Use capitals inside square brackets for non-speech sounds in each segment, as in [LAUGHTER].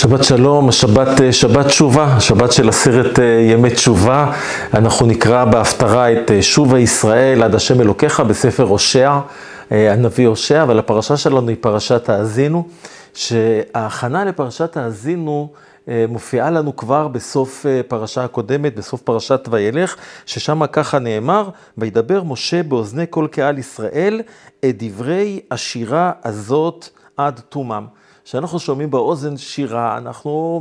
שבת שלום, השבת אה, שבת תשובה, השבת של עשרת אה, ימי תשובה. אנחנו נקרא בהפטרה את אה, שובה ישראל עד השם אלוקיך בספר הושע, הנביא הושע, אבל הפרשה שלנו היא פרשת האזינו, שההכנה לפרשת האזינו מופיעה לנו כבר בסוף פרשה הקודמת, בסוף פרשת וילך, ששם ככה נאמר, וידבר משה באוזני כל קהל ישראל את דברי השירה הזאת עד תומם. כשאנחנו שומעים באוזן שירה, אנחנו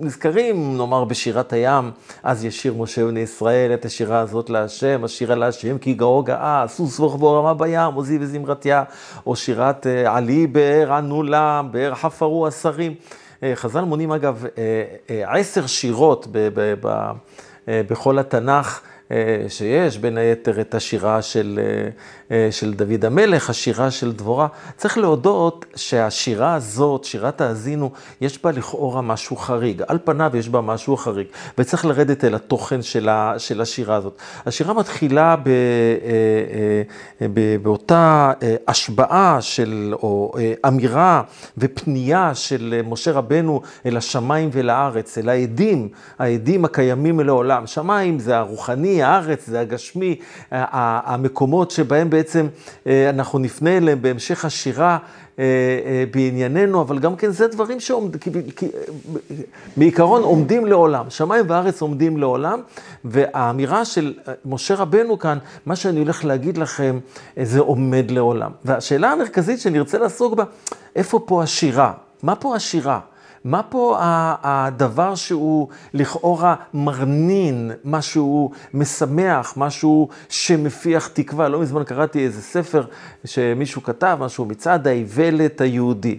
נזכרים, נאמר, בשירת הים, אז ישיר משה בני ישראל את השירה הזאת להשם, השירה להשם כי גאו גאה, סוס ורחבו רמה בים, עוזי וזמרתיה, או שירת אה, עלי באר ענולה, באר חפרו השרים. אה, חז"ל מונים אגב אה, עשר שירות בכל התנ"ך. שיש, בין היתר את השירה של, של דוד המלך, השירה של דבורה. צריך להודות שהשירה הזאת, שירת האזינו, יש בה לכאורה משהו חריג. על פניו יש בה משהו חריג, וצריך לרדת אל התוכן של, ה, של השירה הזאת. השירה מתחילה ב, ב, באותה השבעה של, או אמירה ופנייה של משה רבנו אל השמיים ואל הארץ, אל העדים, העדים הקיימים לעולם. שמיים זה הרוחני, הארץ, זה הגשמי, המקומות שבהם בעצם אה, אנחנו נפנה אליהם בהמשך השירה אה, אה, בענייננו, אבל גם כן זה דברים שבעיקרון עומדים לעולם. שמיים וארץ עומדים לעולם, והאמירה של משה רבנו כאן, מה שאני הולך להגיד לכם, זה עומד לעולם. והשאלה המרכזית שאני ארצה לעסוק בה, איפה פה השירה? מה פה השירה? מה פה הדבר שהוא לכאורה מרנין, משהו משמח, משהו שמפיח תקווה? לא מזמן קראתי איזה ספר שמישהו כתב, משהו מצעד האיוולת היהודי.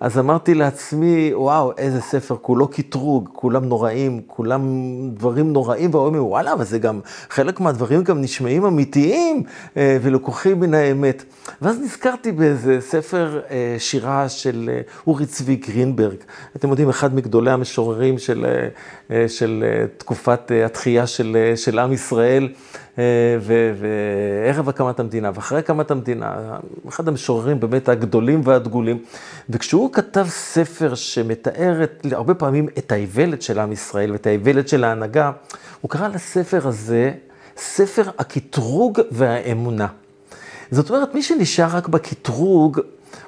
אז אמרתי לעצמי, וואו, איזה ספר, כולו קטרוג, כולם נוראים, כולם דברים נוראים, ואומרים, וואלה, אבל זה גם, חלק מהדברים גם נשמעים אמיתיים אה, ולקוחים מן האמת. ואז נזכרתי באיזה ספר אה, שירה של אה, אורי צבי גרינברג. אתם יודעים, אחד מגדולי המשוררים של, של תקופת התחייה של, של עם ישראל. וערב הקמת המדינה, ואחרי הקמת המדינה, אחד המשוררים באמת הגדולים והדגולים. וכשהוא כתב ספר שמתאר את, הרבה פעמים את האיוולת של עם ישראל ואת האיוולת של ההנהגה, הוא קרא לספר הזה ספר הקטרוג והאמונה. זאת אומרת, מי שנשאר רק בקטרוג,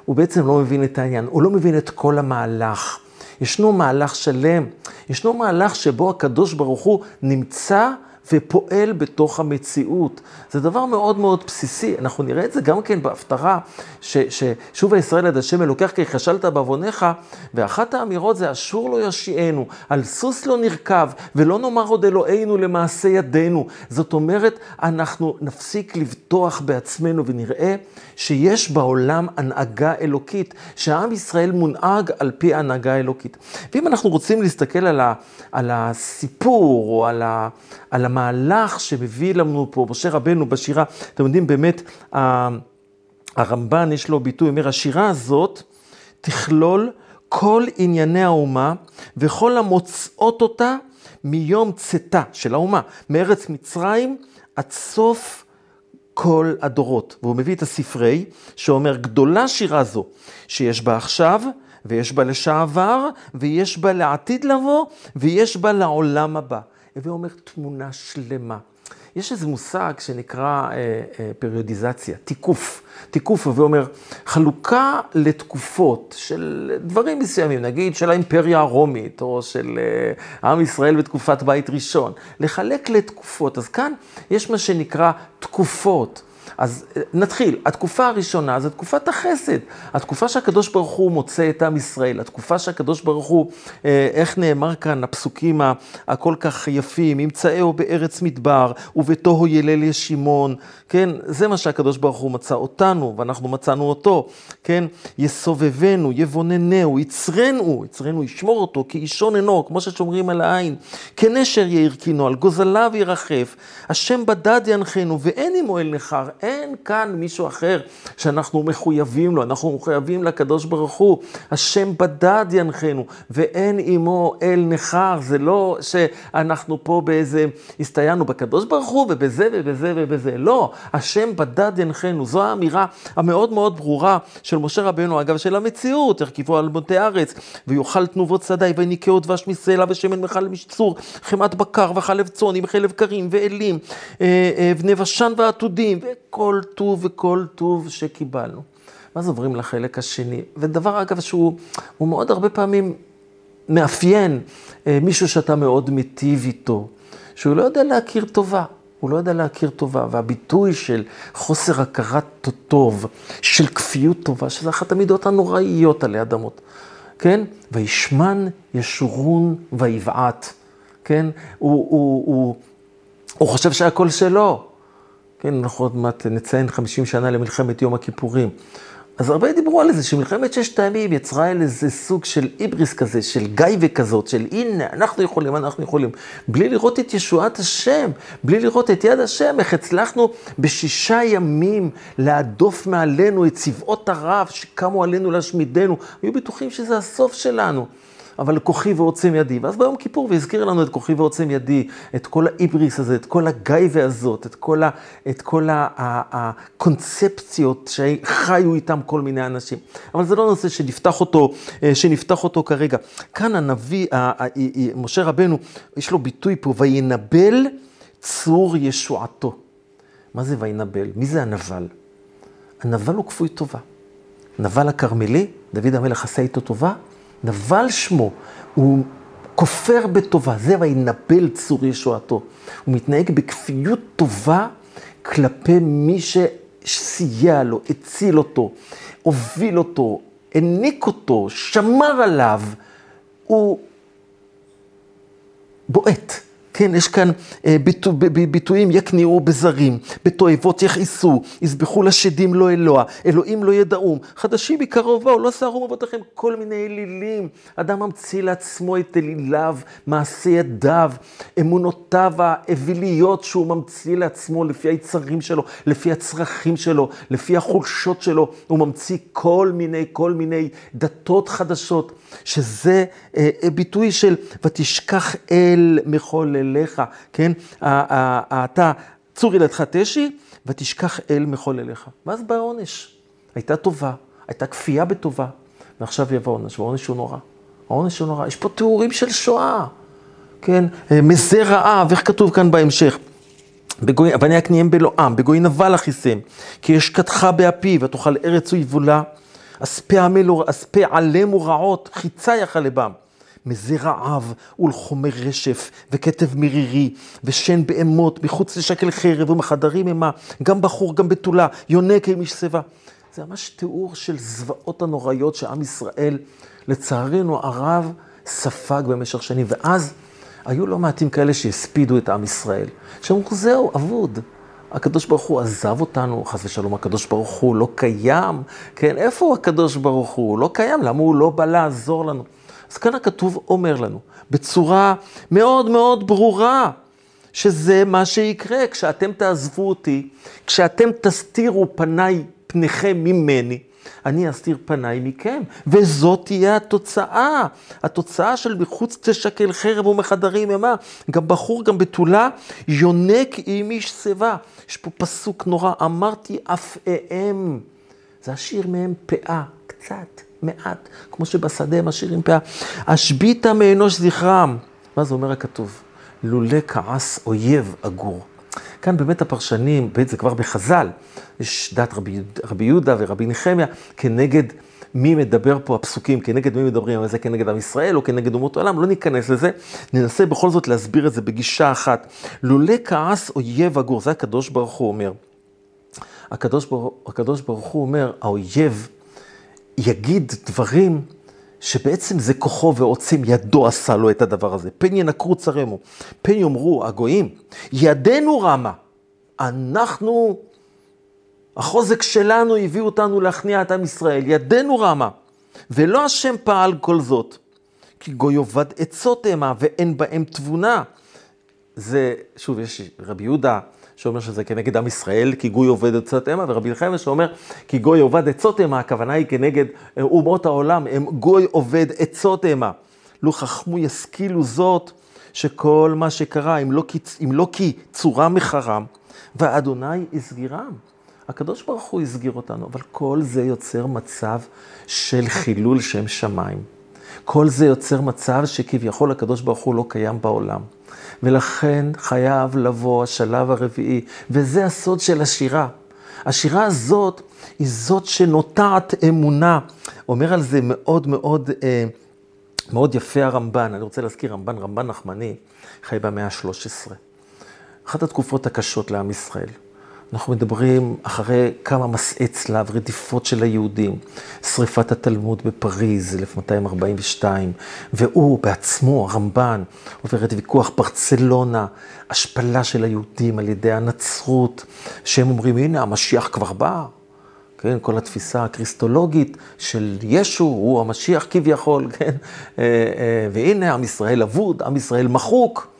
הוא בעצם לא מבין את העניין, הוא לא מבין את כל המהלך. ישנו מהלך שלם, ישנו מהלך שבו הקדוש ברוך הוא נמצא ופועל בתוך המציאות. זה דבר מאוד מאוד בסיסי. אנחנו נראה את זה גם כן בהפטרה, ששוב הישראל עד השם אלוקח כי חשלת בעווניך, ואחת האמירות זה אשור לא ישיענו, על סוס לא נרכב, ולא נאמר עוד אלוהינו למעשה ידינו. זאת אומרת, אנחנו נפסיק לבטוח בעצמנו ונראה שיש בעולם הנהגה אלוקית, שהעם ישראל מונהג על פי הנהגה אלוקית. ואם אנחנו רוצים להסתכל על, ה, על הסיפור או על, ה, על המהלך שמביא לנו פה משה רבנו בשירה, אתם יודעים, באמת, הרמב"ן יש לו ביטוי, אומר, השירה הזאת תכלול כל ענייני האומה וכל המוצאות אותה מיום צאתה של האומה, מארץ מצרים עד סוף כל הדורות. והוא מביא את הספרי, שאומר, גדולה שירה זו, שיש בה עכשיו, ויש בה לשעבר, ויש בה לעתיד לבוא, ויש בה לעולם הבא. הווה אומר תמונה שלמה. יש איזה מושג שנקרא אה, אה, פריודיזציה, תיקוף. תיקוף, הווה אומר חלוקה לתקופות של דברים מסוימים, נגיד של האימפריה הרומית, או של אה, עם ישראל בתקופת בית ראשון. לחלק לתקופות. אז כאן יש מה שנקרא תקופות. אז אה, נתחיל. התקופה הראשונה זה תקופת החסד. התקופה שהקדוש ברוך הוא מוצא את עם ישראל, התקופה שהקדוש ברוך הוא, אה, איך נאמר כאן הפסוקים הכל כך יפים, ימצאהו בארץ מדבר, ובתוהו ילל ישימון, כן? זה מה שהקדוש ברוך הוא מצא אותנו, ואנחנו מצאנו אותו, כן? יסובבנו, יבוננהו, יצרנו, יצרנו, ישמור אותו, כי אישון אינו, כמו ששומרים על העין. כנשר יאיר קינו, על גוזליו ירחף, השם בדד ינחנו, ואין עמו אל נכר. אין כאן מישהו אחר שאנחנו מחויבים לו, אנחנו מחויבים לקדוש ברוך הוא. השם בדד ינחנו, ואין עמו אל נכר. זה לא שאנחנו פה באיזה, הסתייענו בקדוש ברוך הוא ובזה ובזה ובזה. לא, השם בדד ינחנו. זו האמירה המאוד מאוד ברורה של משה רבנו, אגב, של המציאות, הרכיבו על מוטי ארץ, ויאכל תנובות שדי, ויניקהו דבש מסלע, ושמן מחל משצור, חמת בקר וחלב צאן, עם חלב קרים ואלים, אה, אה, בני בשן ועתודים, וכל טוב וכל טוב שקיבלנו. ואז עוברים לחלק השני, ודבר אגב שהוא מאוד הרבה פעמים מאפיין אה, מישהו שאתה מאוד מיטיב איתו, שהוא לא יודע להכיר טובה. הוא לא יודע להכיר טובה, והביטוי של חוסר הכרת טוב, של כפיות טובה, שזה אחת המידות הנוראיות עלי אדמות, כן? וישמן ישורון ויבעט, כן? הוא, הוא, הוא, הוא חושב שהכל שלו. כן, אנחנו עוד מעט נציין 50 שנה למלחמת יום הכיפורים. אז הרבה דיברו על זה, שמלחמת ששת הימים יצרה איזה סוג של איבריס כזה, של גייבה כזאת, של הנה, אנחנו יכולים, אנחנו יכולים. בלי לראות את ישועת השם, בלי לראות את יד השם, איך הצלחנו בשישה ימים להדוף מעלינו את צבאות ערב שקמו עלינו להשמידנו. היו בטוחים שזה הסוף שלנו. אבל כוחי ועוצם ידי. ואז ביום כיפור, והזכיר לנו את כוחי ועוצם ידי, את כל האיבריס הזה, את כל הגייבה הזאת, את כל, ה, את כל ה, ה, הקונספציות שחיו איתם כל מיני אנשים. אבל זה לא נושא שנפתח אותו, אה, שנפתח אותו כרגע. כאן הנביא, משה רבנו, יש לו ביטוי פה, וינבל צור ישועתו. מה זה וינבל? מי זה הנבל? הנבל הוא כפוי טובה. נבל הכרמלי, דוד המלך עשה איתו טובה, נבל שמו, הוא כופר בטובה, זה וינבל צור ישועתו. הוא מתנהג בכפיות טובה כלפי מי שסייע לו, הציל אותו, הוביל אותו, העניק אותו, שמר עליו. הוא בועט. כן, יש כאן אה, ביטו, ביטויים יכניעו בזרים, בתועבות יכעסו, יזבחו לשדים לא אלוה, אלוהים לא ידעום, חדשים מקרוב באו, לא שערו אבותיכם, כל מיני אלילים. אדם ממציא לעצמו את אליליו, מעשי ידיו, אמונותיו האוויליות שהוא ממציא לעצמו לפי היצרים שלו, לפי הצרכים שלו, לפי החולשות שלו, הוא ממציא כל מיני, כל מיני דתות חדשות, שזה אה, אה ביטוי של ותשכח אל מחולל. אליך, כן? אתה צור ילדך תשי, ותשכח אל מחולליך. ואז בא העונש. הייתה טובה, הייתה כפייה בטובה, ועכשיו יבוא העונש, והעונש הוא נורא. העונש הוא נורא. יש פה תיאורים של שואה, כן? מזה רעה, ואיך כתוב כאן בהמשך? בגוי, אבני הקניהם בלועם, בגוי נבל אכיסם, כי אשכתך באפי, ותאכל ארץ ויבולה, אספה עלם ורעות, חיצה יחל לבם. מזה רעב ולחומי רשף וכתב מרירי ושן בהמות מחוץ לשקל חרב ומחדרים המה, גם בחור גם בתולה, יונק עם איש שיבה. זה ממש תיאור של זוועות הנוראיות שעם ישראל, לצערנו הרב, ספג במשך שנים. ואז היו לא מעטים כאלה שהספידו את עם ישראל, שאמרו, זהו, אבוד. הקדוש ברוך הוא עזב אותנו, חס ושלום, הקדוש ברוך הוא לא קיים. כן, איפה הוא הקדוש ברוך הוא? הוא לא קיים, למה הוא לא בא לעזור לנו? אז כאן הכתוב אומר לנו, בצורה מאוד מאוד ברורה, שזה מה שיקרה כשאתם תעזבו אותי, כשאתם תסתירו פניי, פניכם ממני, אני אסתיר פניי מכם, וזאת תהיה התוצאה. התוצאה של מחוץ תשקל חרב ומחדרים המה. גם בחור, גם בתולה, יונק עם איש שיבה. יש פה פסוק נורא, אמרתי אף אהם. זה השיר מהם פאה, קצת. מעט, כמו שבשדה משאירים פאה. השביתה מאנוש זכרם. מה זה אומר הכתוב? לולא כעס אויב אגור. כאן באמת הפרשנים, זה כבר בחז"ל, יש דת רבי, רבי יהודה ורבי נחמיה, כנגד מי מדבר פה הפסוקים, כנגד מי מדברים, אבל זה כנגד עם ישראל או כנגד אומות העולם, לא ניכנס לזה, ננסה בכל זאת להסביר את זה בגישה אחת. לולא כעס אויב אגור, זה הקדוש ברוך הוא אומר. הקדוש ברוך, הקדוש ברוך הוא אומר, האויב יגיד דברים שבעצם זה כוחו ועוצם ידו עשה לו את הדבר הזה. פן ינקרו צרימו, פן יאמרו הגויים, ידנו רמה, אנחנו, החוזק שלנו הביא אותנו להכניע את עם ישראל, ידנו רמה, ולא השם פעל כל זאת, כי גוי עובד עצות המה ואין בהם תבונה. זה, שוב, יש רבי יהודה שאומר שזה כנגד עם ישראל, כי גוי עובד עצות המה, ורבי אלחיימה שאומר, כי גוי עובד עצות המה, הכוונה היא כנגד אה, אומות העולם, הם גוי עובד עצות המה. לו חכמו ישכילו זאת, שכל מה שקרה, אם לא, אם לא כי צורה מחרם, ואדוני הסגירם. הקדוש ברוך הוא הסגיר אותנו, אבל כל זה יוצר מצב של חילול שם שמיים. כל זה יוצר מצב שכביכול הקדוש ברוך הוא לא קיים בעולם. ולכן חייב לבוא השלב הרביעי, וזה הסוד של השירה. השירה הזאת היא זאת שנוטעת אמונה. אומר על זה מאוד מאוד, אה, מאוד יפה הרמב"ן, אני רוצה להזכיר רמב"ן, רמב"ן נחמני, חי במאה ה-13. אחת התקופות הקשות לעם ישראל. אנחנו מדברים אחרי כמה מסעי צלב, רדיפות של היהודים, שריפת התלמוד בפריז, 1242, והוא בעצמו, הרמב"ן, עובר את ויכוח ברצלונה, השפלה של היהודים על ידי הנצרות, שהם אומרים, הנה, המשיח כבר בא. כן, כל התפיסה הקריסטולוגית של ישו, הוא המשיח כביכול, [LAUGHS] כן, אה, אה, והנה עם ישראל אבוד, עם ישראל מחוק.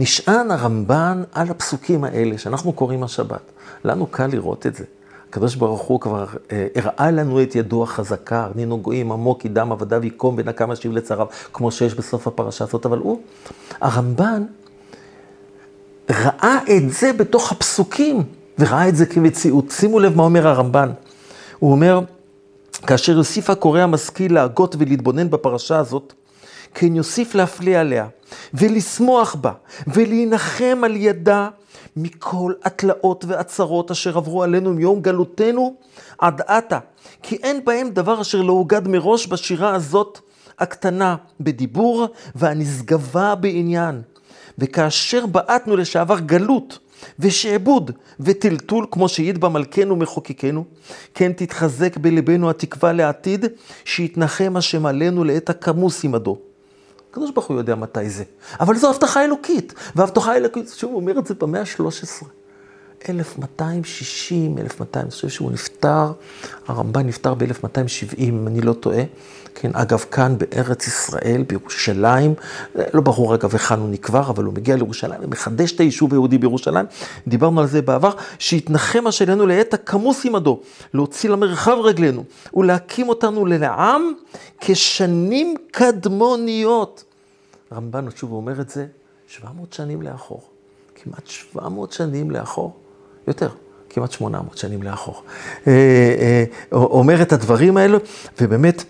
נשען הרמב"ן על הפסוקים האלה שאנחנו קוראים השבת. לנו קל לראות את זה. הקדוש ברוך הוא כבר אה, הראה לנו את ידו החזקה, הרנינו גויים עמוק, ידם עבדיו יקום ונקם אשיב לצריו, כמו שיש בסוף הפרשה הזאת, אבל הוא, הרמב"ן, ראה את זה בתוך הפסוקים, וראה את זה כמציאות. שימו לב מה אומר הרמב"ן. הוא אומר, כאשר יוסיף הקורא המשכיל להגות ולהתבונן בפרשה הזאת, כן יוסיף להפליא עליה, ולשמוח בה, ולהנחם על ידה מכל התלאות והצרות אשר עברו עלינו מיום גלותנו עד עתה, כי אין בהם דבר אשר לא הוגד מראש בשירה הזאת הקטנה בדיבור והנשגבה בעניין. וכאשר בעטנו לשעבר גלות ושעבוד וטלטול, כמו שהעיד בה מלכנו כן תתחזק בלבנו התקווה לעתיד, שיתנחם השם עלינו לעת הכמוס עמדו. הקדוש ברוך הוא יודע מתי זה. אבל זו הבטחה אלוקית, והבטחה אלוקית, שוב, הוא אומר את זה במאה ה-13. 1260, 1200, אני חושב שהוא נפטר, הרמב"ן נפטר ב-1270, אם אני לא טועה. כן, אגב, כאן בארץ ישראל, בירושלים, לא ברור אגב היכן הוא נקבר, אבל הוא מגיע לירושלים ומחדש את היישוב היהודי בירושלים. דיברנו על זה בעבר, שהתנחם השלנו לעת הכמוס עמדו, להוציא למרחב רגלינו, ולהקים אותנו לעם כשנים קדמוניות. הרמב"ן שוב אומר את זה, 700 שנים לאחור, כמעט 700 שנים לאחור, יותר. כמעט 800 שנים לאחור. אה, אה, אומר את הדברים האלו, ובאמת,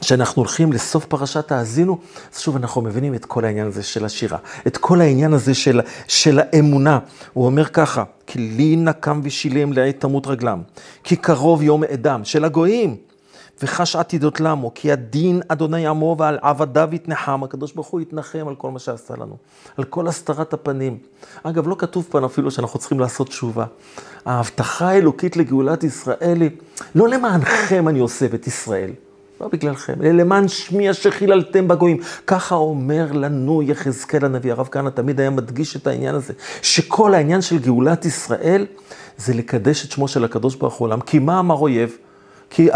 כשאנחנו הולכים לסוף פרשת האזינו, אז שוב אנחנו מבינים את כל העניין הזה של השירה, את כל העניין הזה של, של האמונה. הוא אומר ככה, כי לי נקם ושילם לעת תמות רגלם, כי קרוב יום אדם של הגויים, וחש עתידות למו, כי הדין אדוני עמו ועל עבדיו יתנחם, הקדוש ברוך הוא יתנחם על כל מה שעשה לנו, על כל הסתרת הפנים. אגב, לא כתוב פה אפילו שאנחנו צריכים לעשות תשובה. ההבטחה האלוקית לגאולת ישראל היא, לא למענכם אני אוסף את ישראל. לא בגללכם, אלא למען שמי אשר חיללתם בגויים. ככה אומר לנו יחזקאל הנביא. הרב כהנא תמיד היה מדגיש את העניין הזה, שכל העניין של גאולת ישראל זה לקדש את שמו של הקדוש ברוך הוא עולם. כי מה אמר אויב? כי,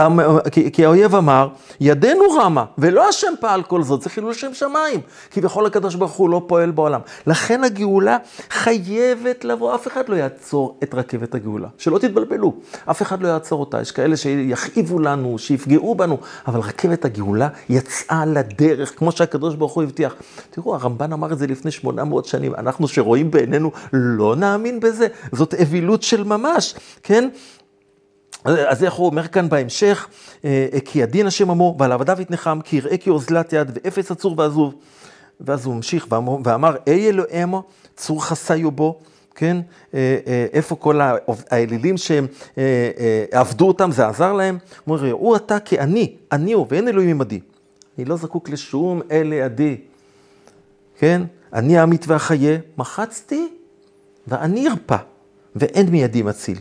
כי, האויב אמר, ידנו רמה, ולא השם פעל כל זאת, זה חילול שם שמיים. כי בכל הקדוש ברוך הוא לא פועל בעולם. לכן הגאולה חייבת לבוא, אף אחד לא יעצור את רכבת הגאולה. שלא תתבלבלו, אף אחד לא יעצור אותה. יש כאלה שיכאיבו לנו, שיפגעו בנו, אבל רכבת הגאולה יצאה לדרך, כמו שהקדוש ברוך הוא הבטיח. תראו, הרמב"ן אמר את זה לפני 800 שנים, אנחנו שרואים בעינינו לא נאמין בזה, זאת אווילות של ממש, כן? אז איך הוא אומר כאן בהמשך, אה, כי הדין השם עמו ועל עבדיו יתנחם, כי יראה כי אוזלת יד ואפס עצור ועזוב. ואז הוא המשיך ואמר, אי אלוהים צור חסיו בו, כן? אה, אה, איפה כל האלילים שהם עבדו אותם, זה עזר להם? הוא אומר, ראו אתה כי אני, אני הוא, ואין אלוהים עמדי. אני לא זקוק לשום אל לידי, כן? אני האמית והחיה, מחצתי ואני ארפא, ואין מידי מציל.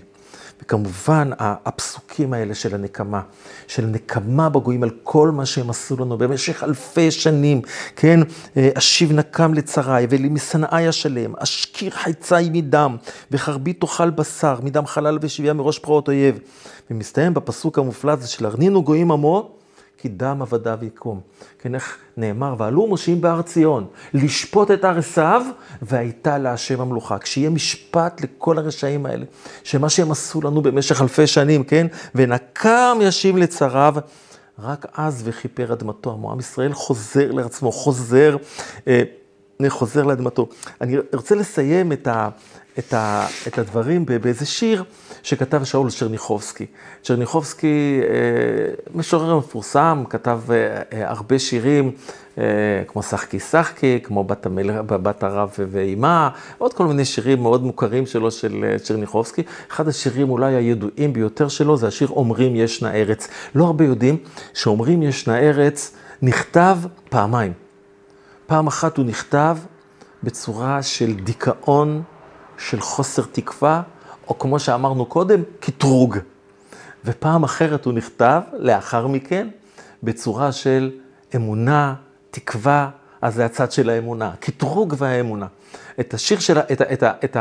וכמובן, הפסוקים האלה של הנקמה, של נקמה בגויים על כל מה שהם עשו לנו במשך אלפי שנים, כן? אה, אשיב נקם לצריי ולמשנאי אשלם, אשכיר חיצי מדם, וחרבי תאכל בשר, מדם חלל ושביה מראש פרעות אויב. ומסתיים בפסוק המופלא הזה של ארנינו גויים עמו, כי דם עבדיו יקום. כן, איך נאמר, ועלו מושיעים בהר ציון, לשפוט את ערסיו, והייתה להשם המלוכה. כשיהיה משפט לכל הרשעים האלה, שמה שהם עשו לנו במשך אלפי שנים, כן, ונקם ישיב לצריו, רק אז וכיפר אדמתו. עמו עם ישראל חוזר לעצמו, חוזר, אה, חוזר לאדמתו. אני רוצה לסיים את, ה, את, ה, את הדברים באיזה שיר שכתב שאול צ'רניחובסקי. צ'רניחובסקי, אה, משורר מפורסם, כתב אה, הרבה שירים, אה, כמו שחקי שחקי, כמו בת, המל... בת הרב ואימה, עוד כל מיני שירים מאוד מוכרים שלו, של צ'רניחובסקי. אחד השירים אולי הידועים ביותר שלו זה השיר אומרים ישנה ארץ. לא הרבה יודעים שאומרים ישנה ארץ נכתב פעמיים. פעם אחת הוא נכתב בצורה של דיכאון, של חוסר תקווה, או כמו שאמרנו קודם, קטרוג. ופעם אחרת הוא נכתב, לאחר מכן, בצורה של אמונה, תקווה, אז זה הצד של האמונה, קטרוג והאמונה. את השיר, של, את, את, את,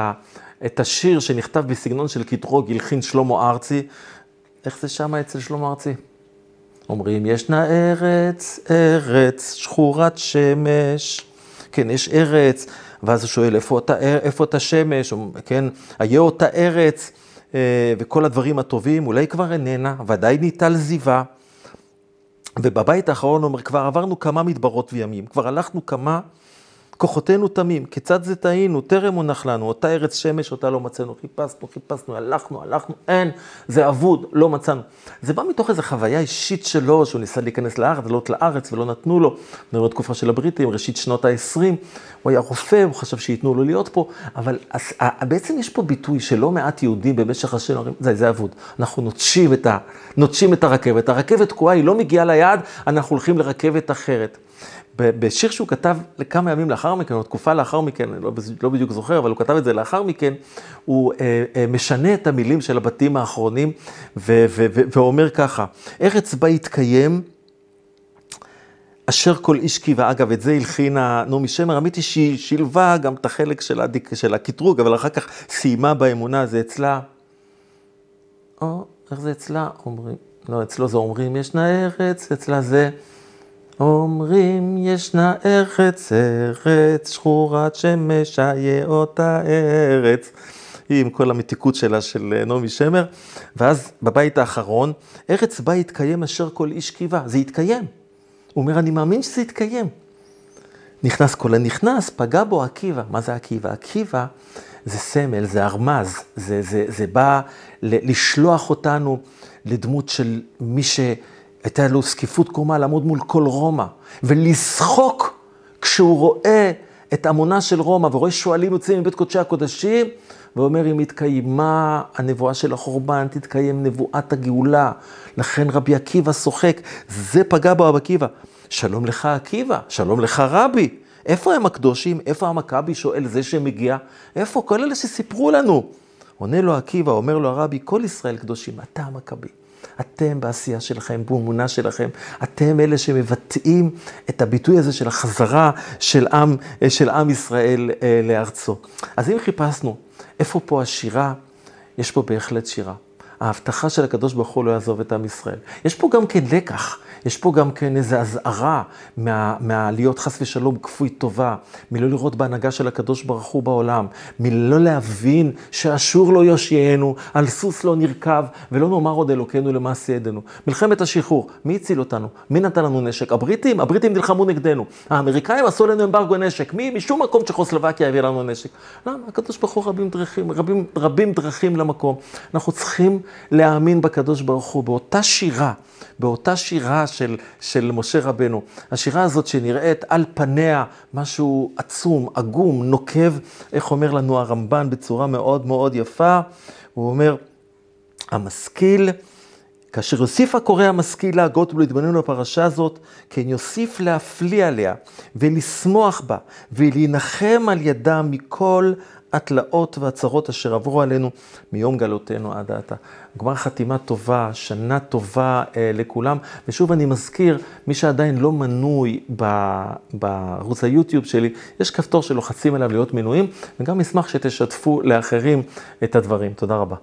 את, השיר שנכתב בסגנון של קטרוג הלחין שלמה ארצי, איך זה שם אצל שלמה ארצי? אומרים, ישנה ארץ, ארץ, שחורת שמש. כן, יש ארץ, ואז הוא שואל, איפה אותה, איפה אותה שמש, כן, היה אותה ארץ, אה, וכל הדברים הטובים, אולי כבר איננה, ודאי ניטל זיווה. ובבית האחרון אומר, כבר עברנו כמה מדברות וימים, כבר הלכנו כמה כוחותינו תמים, כיצד זה טעינו, טרם הונח לנו, אותה ארץ שמש, אותה לא מצאנו, חיפשנו, חיפשנו, הלכנו, הלכנו, אין, זה אבוד, לא מצאנו. זה בא מתוך איזו חוויה אישית שלו, שהוא ניסה להיכנס לארץ, לעלות לארץ, ולא נתנו לו. על תקופה של הבריטים, ראשית שנות ה-20, הוא היה רופא, הוא חשב שייתנו לו להיות פה, אבל אז, בעצם יש פה ביטוי שלא מעט יהודים במשך השנים אומרים, זה, זה אבוד, אנחנו נוטשים את, ה, נוטשים את הרכבת, הרכבת תקועה, היא לא מגיעה ליעד, אנחנו הולכים לרכבת אחרת. בשיר שהוא כתב לכמה ימים לאחר מכן, או תקופה לאחר מכן, אני לא, לא בדיוק זוכר, אבל הוא כתב את זה לאחר מכן, הוא אה, אה, משנה את המילים של הבתים האחרונים, ו, ו, ו, ואומר ככה, ארץ בה יתקיים, אשר כל איש קיווה, אגב, את זה הלחינה נעמי שמר, האמת היא שהיא שילבה גם את החלק של, הדיק, של הקטרוג, אבל אחר כך סיימה באמונה, זה אצלה, או, איך זה אצלה? אומרים, לא, אצלו זה אומרים, ישנה ארץ, אצלה זה... אומרים ישנה ארץ, ארץ שחורת שמש, איה אותה ארץ. היא עם כל המתיקות שלה של נעמי שמר. ואז בבית האחרון, ארץ בה יתקיים אשר כל איש קיווה. זה יתקיים. הוא אומר, אני מאמין שזה יתקיים. נכנס כל הנכנס, פגע בו עקיבא. מה זה עקיבא? עקיבא זה סמל, זה ארמז, זה, זה, זה בא לשלוח אותנו לדמות של מי ש... הייתה לו זקיפות קומה לעמוד מול כל רומא, ולשחוק כשהוא רואה את עמונה של רומא, ורואה שועלים יוצאים מבית קודשי הקודשים, ואומר, אם התקיימה הנבואה של החורבן, תתקיים נבואת הגאולה. לכן רבי עקיבא שוחק, זה פגע בו רבי עקיבא. שלום לך עקיבא, שלום לך רבי. איפה הם הקדושים? איפה המכבי? שואל זה שמגיע. איפה? כל אלה שסיפרו לנו. עונה לו עקיבא, אומר לו הרבי, כל ישראל קדושים, אתה המכבי. אתם בעשייה שלכם, באמונה שלכם, אתם אלה שמבטאים את הביטוי הזה של החזרה של עם, של עם ישראל אה, לארצו. אז אם חיפשנו איפה פה השירה, יש פה בהחלט שירה. ההבטחה של הקדוש ברוך הוא לא יעזוב את עם ישראל. יש פה גם כן לקח, יש פה גם כן איזו אזהרה מה, חס ושלום כפוי טובה, מלא לראות בהנהגה של הקדוש ברוך הוא בעולם, מלא להבין שאשור לא יושיענו, על סוס לא נרכב, ולא נאמר עוד אלוקינו למעשה ידינו. מלחמת השחרור, מי הציל אותנו? מי נתן לנו נשק? הבריטים? הבריטים נלחמו נגדנו. האמריקאים עשו לנו אמברגו נשק. מי? משום מקום צ'כוסלובקיה הביא לנו נשק. למה? הקדוש ברוך הוא רבים דרכים, רבים, רבים דרכים למקום. אנחנו צריכים להאמין בקדוש ברוך הוא, באותה שירה, באותה שירה של, של משה רבנו. השירה הזאת שנראית על פניה משהו עצום, עגום, נוקב, איך אומר לנו הרמב"ן בצורה מאוד מאוד יפה, הוא אומר, המשכיל, כאשר יוסיף הקורא המשכיל להגות ולהתבונן בפרשה הזאת, כן יוסיף להפליא עליה ולשמוח בה ולהנחם על ידה מכל התלאות והצרות אשר עברו עלינו מיום גלותנו עד עתה. גמר חתימה טובה, שנה טובה אה, לכולם. ושוב אני מזכיר, מי שעדיין לא מנוי בערוץ היוטיוב שלי, יש כפתור שלוחצים עליו להיות מנויים, וגם אשמח שתשתפו לאחרים את הדברים. תודה רבה.